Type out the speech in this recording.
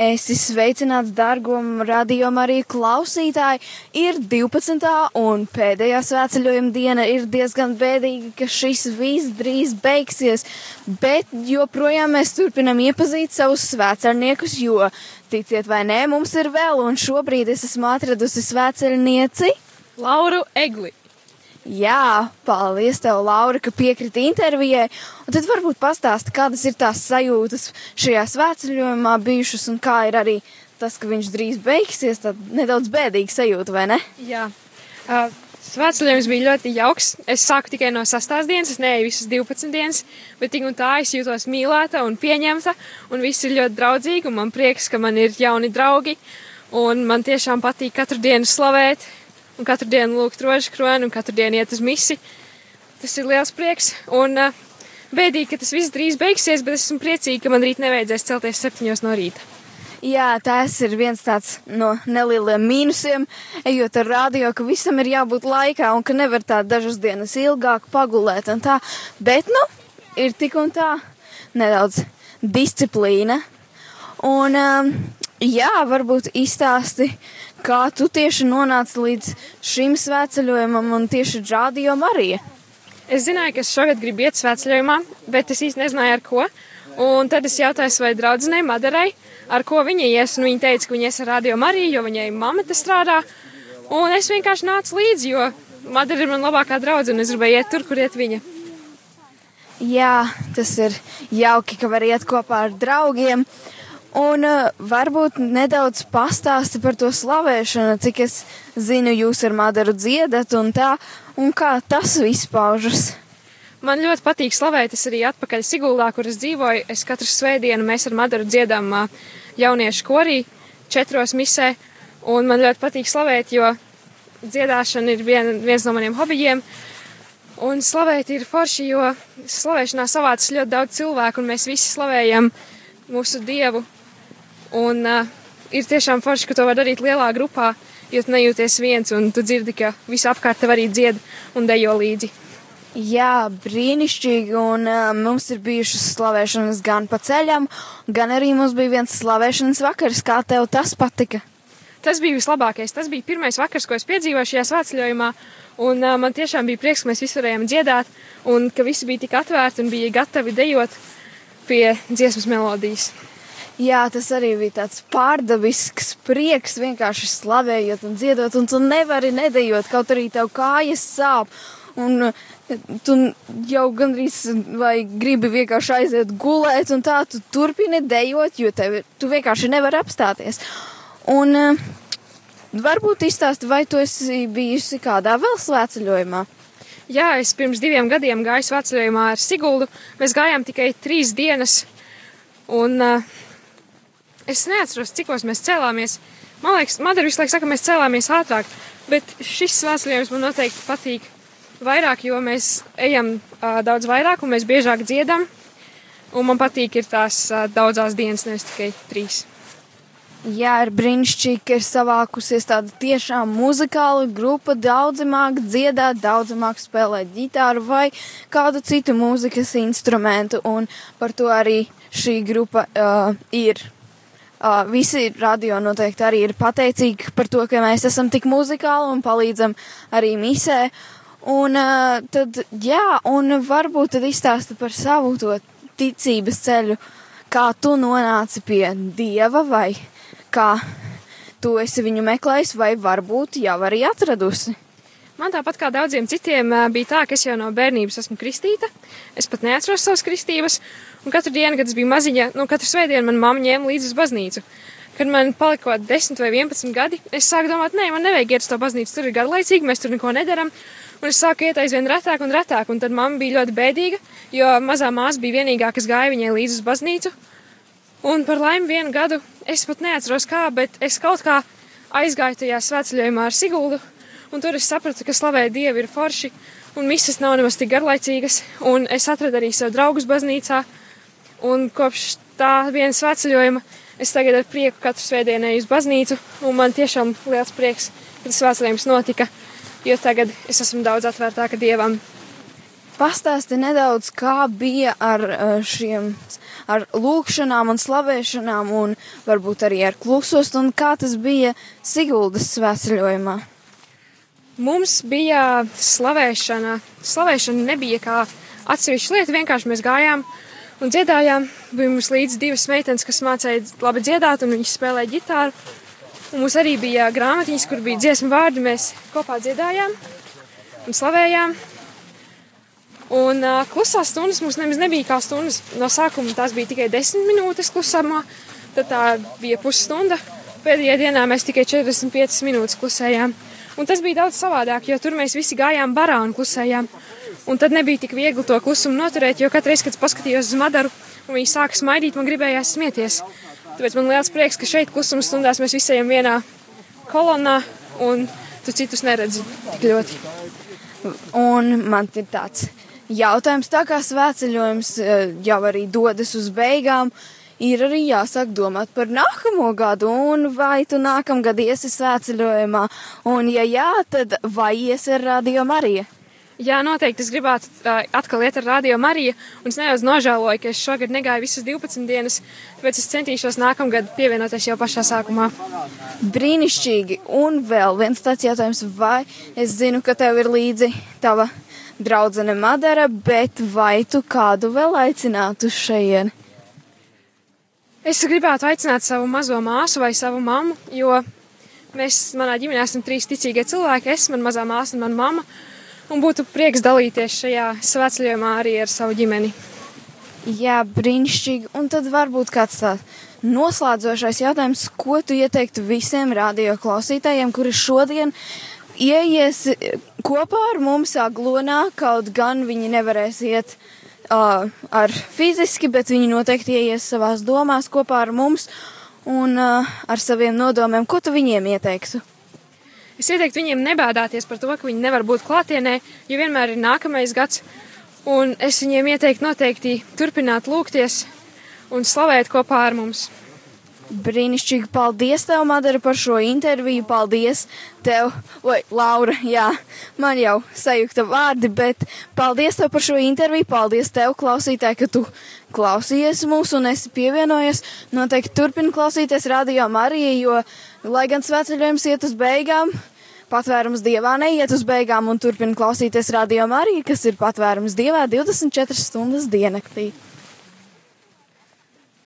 Es esmu sveicināts, dārgo radiokamā arī klausītāji. Ir 12. un pēdējā svētceļojuma diena ir diezgan bēdīga, ka šis viss drīz beigsies, bet joprojām mēs turpinam iepazīt savus svētceļniekus, jo, ticiet vai nē, mums ir vēl, un šobrīd es esmu atradusi svētceļnieci Lauru Egli. Jā, paldies tev, Laura, ka piekriti intervijai. Un tad varbūt pastāsti, kādas ir tās sajūtas šajā svētceļojumā bijušas un kā ir arī tas, ka viņš drīz beigsies. Tad nedaudz bēdīgi sajūta, vai ne? Jā. Uh, Svētceļojums bija ļoti jauks. Es sāku tikai no sastās dienas, es neeju visas 12 dienas, bet tik un tā es jūtos mīlēta un pieņemta, un viss ir ļoti draudzīgi, un man prieks, ka man ir jauni draugi, un man tiešām patīk katru dienu slavēt, un katru dienu lūgt rožu kroni, un katru dienu iet uz misi. Tas ir liels prieks, un uh, bēdīgi, ka tas viss drīz beigsies, bet esmu priecīga, ka man rīt nevajadzēs celties septiņos no rīta. Jā, tas ir viens tāds no nelieliem mīnusiem, ejot ar radio, ka visam ir jābūt laikā un ka nevar tā dažas dienas ilgāk pagulēt un tā. Bet, nu, ir tik un tā nedaudz disciplīna. Un, um, jā, varbūt izstāsti, kā tu tieši nonāci līdz šim svētceļojumam un tieši radio Marija. Es zināju, ka es šogad gribu iet svētceļojumā, bet es īsti nezināju ar ko. Un tad es jautāju savai draudzenei Madarai, ar ko viņa ies, un viņa teica, ka viņa ies ar radio Mariju, jo viņai mamma te strādā. Un es vienkārši nācu līdzi, jo Madara ir man labākā draudzene, un es gribēju iet tur, kur iet viņa. Jā, tas ir jauki, ka var iet kopā ar draugiem. Un uh, varbūt nedaudz pastāsti par to slavēšanu, cik es zinu, jūs ar Madaru dziedat un tā, un kā tas viss paužas. Man ļoti patīk slavēt, es arī atpakaļ Siguldā, kur es dzīvoju. Es katru svētdienu mēs ar Madaru dziedam uh, jauniešu korī četros misē, un man ļoti patīk slavēt, jo dziedāšana ir vien, viens no maniem hobijiem. Un slavēt ir forši, jo slavēšanā savācas ļoti daudz cilvēku, un mēs visi slavējam mūsu dievu. Un uh, ir tiešām forši, ka to var darīt lielā grupā, jo tu nejūties viens, un tu dzirdi, ka visi apkārt tev arī dzied un dejo līdzi. Jā, brīnišķīgi, un uh, mums ir bijušas slavēšanas gan pa ceļam, gan arī mums bija viens slavēšanas vakars. Kā tev tas patika? Tas bija vislabākais. Tas bija pirmais vakars, ko es piedzīvoju šajā svētceļojumā, un uh, man tiešām bija prieks, ka mēs visi varējām dziedāt, un ka visi bija tik atvērti un bija gatavi dejot pie dziesmas melodijas. Jā, tas arī bija tāds pārdabisks prieks, vienkārši slavējot un dziedot, un tu nevari nedējot, kaut arī tev kājas sāp. Un tu jau gandrīz vai gribi vienkārši aiziet gulēt, un tā tu turpini dejot, jo tev, tu vienkārši nevari apstāties. Un uh, varbūt izstāsti, vai tu esi bijusi kādā vēl svētceļojumā? Jā, es pirms diviem gadiem gāju svētceļojumā ar Siguldu. Mēs gājām tikai trīs dienas, un uh, es neatceros, cikos mēs cēlāmies. Man liekas, Madara visu laiku saka, mēs cēlāmies ātrāk, bet šis svētceļojums man noteikti patīk vairāk, jo mēs ejam uh, daudz vairāk un mēs biežāk dziedam. Un man patīk ir tās uh, daudzās dienas, nevis tikai trīs. Jā, ir brīnišķīgi, ka ir savākusies tāda tiešām muzikāla grupa. Daudzi māk dziedāt, daudzi māk spēlēt ģitāru vai kādu citu mūzikas instrumentu, un par to arī šī grupa uh, ir. Uh, visi radio noteikti arī ir pateicīgi par to, ka mēs esam tik muzikāli un palīdzam arī misē. Un uh, tad, jā, un varbūt tad izstāsta par savu to ticības ceļu, kā tu nonāci pie Dieva vai kā tu esi viņu meklējis, vai varbūt jau arī atradusi. Man tāpat kā daudziem citiem bija tā, ka es jau no bērnības esmu kristīta. Es pat neatceros savas kristības. Un katru dienu, kad es biju maziņa, nu, katru svētdienu man mamma ņēma līdzi uz baznīcu. Kad man palika kaut 10 vai 11 gadi, es sāku domāt, nē, man nevajag iet uz to baznīcu, tur ir garlaicīgi, mēs tur neko nedaram. Un es sāku iet aizvien retāk un retāk, un tad mamma bija ļoti bēdīga, jo mazā māsa bija vienīgā, kas gāja viņai līdzi uz baznīcu. Un par laimi vienu gadu es pat neatceros kā, bet es kaut kā aizgāju tajā svētceļojumā ar Siguldu, un tur es sapratu, ka slavēt Dievu ir forši, un misas nav nemaz tik garlaicīgas, un es atradu arī sev draugus baznīcā, un kopš tā viena svētceļojuma es tagad ar prieku katru svētdienu eju uz baznīcu, un man tiešām liels prieks, ka tas svētceļojums notika, jo tagad es esmu daudz atvērtāka Dievam. Pastāsti nedaudz, kā bija ar uh, šiem, ar lūkšanām un slavēšanām, un varbūt arī ar klusost, un kā tas bija Siguldas svētceļojumā. Mums bija slavēšana. Slavēšana nebija kā atsevišķa lieta, vienkārši mēs gājām un dziedājām. Bija mums līdzi divas meitenes, kas mācīja labi dziedāt, un viņas spēlēja ģitāru. Un mums arī bija grāmatiņas, kur bija dziesmu vārdi. Mēs kopā dziedājām un slavējām. Un uh, klusās stundas mums nemaz nebija kā stundas. No sākuma tās bija tikai desmit minūtes klusumā, tad tā bija pusstunda. Pēdējā dienā mēs tikai 45 minūtes klusējām. Un tas bija daudz savādāk, jo tur mēs visi gājām barā un klusējām. Un tad nebija tik viegli to klusumu noturēt, jo katru reizi, kad paskatījos uz Madaru un viņa sāka smaidīt, man gribējās smieties. Tāpēc man liels prieks, ka šeit klusuma stundās mēs visi ejam vienā kolonnā un tu citus neredzi tik ļoti. Un man ir tāds jautājums, tā kā svētceļojums eh, jau arī dodas uz beigām, ir arī jāsāk domāt par nākamo gadu, un vai tu nākamgad iesi svētceļojumā, un ja jā, tad vai iesi ar Radio Mariju? Jā, noteikti es gribētu uh, atkal iet ar Radio Mariju, un es nedaudz nožēloju, ka es šogad negāju visas 12 dienas, tāpēc es centīšos nākamgad pievienoties jau pašā sākumā. Brīnišķīgi, un vēl viens tāds jautājums, vai es zinu, ka tev ir līdzi tava draudzene Madara, bet vai tu kādu vēl aicinātu šeit? Es gribētu aicināt savu mazo māsu vai savu mammu, jo mēs manā ģimenē esam trīs ticīgie cilvēki. Es, mana mazā māsa un mana mamma un būtu prieks dalīties šajā svētceļojumā arī ar savu ģimeni. Jā, brīnišķīgi. Un tad varbūt kāds tāds noslēdzošais jautājums, ko tu ieteiktu visiem radio klausītājiem, kuri šodien ieies kopā ar mums aglonā, kaut gan viņi nevarēs iet uh, ar fiziski, bet viņi noteikti ieies savās domās kopā ar mums un uh, ar saviem nodomiem. Ko tu viņiem ieteiktu? Es ieteiktu viņiem nebēdāties par to, ka viņi nevar būt klātienē, jo vienmēr ir nākamais gads. Un es viņiem ieteiktu noteikti turpināt lūgties un slavēt kopā ar mums. Brīnišķīgi, paldies tev, Madara, par šo interviju. Paldies tev, vai Laura, jā, man jau sajūta vārdi, bet paldies tev par šo interviju. Paldies tev, klausītāji, ka tu klausījies mūs un esi pievienojies. Noteikti turpini klausīties radio Mariju, jo, lai gan svētceļojums iet uz beigām, patvērums dievā neiet uz beigām un turpina klausīties radio Mariju, kas ir patvērums dievā 24 stundas diennaktī.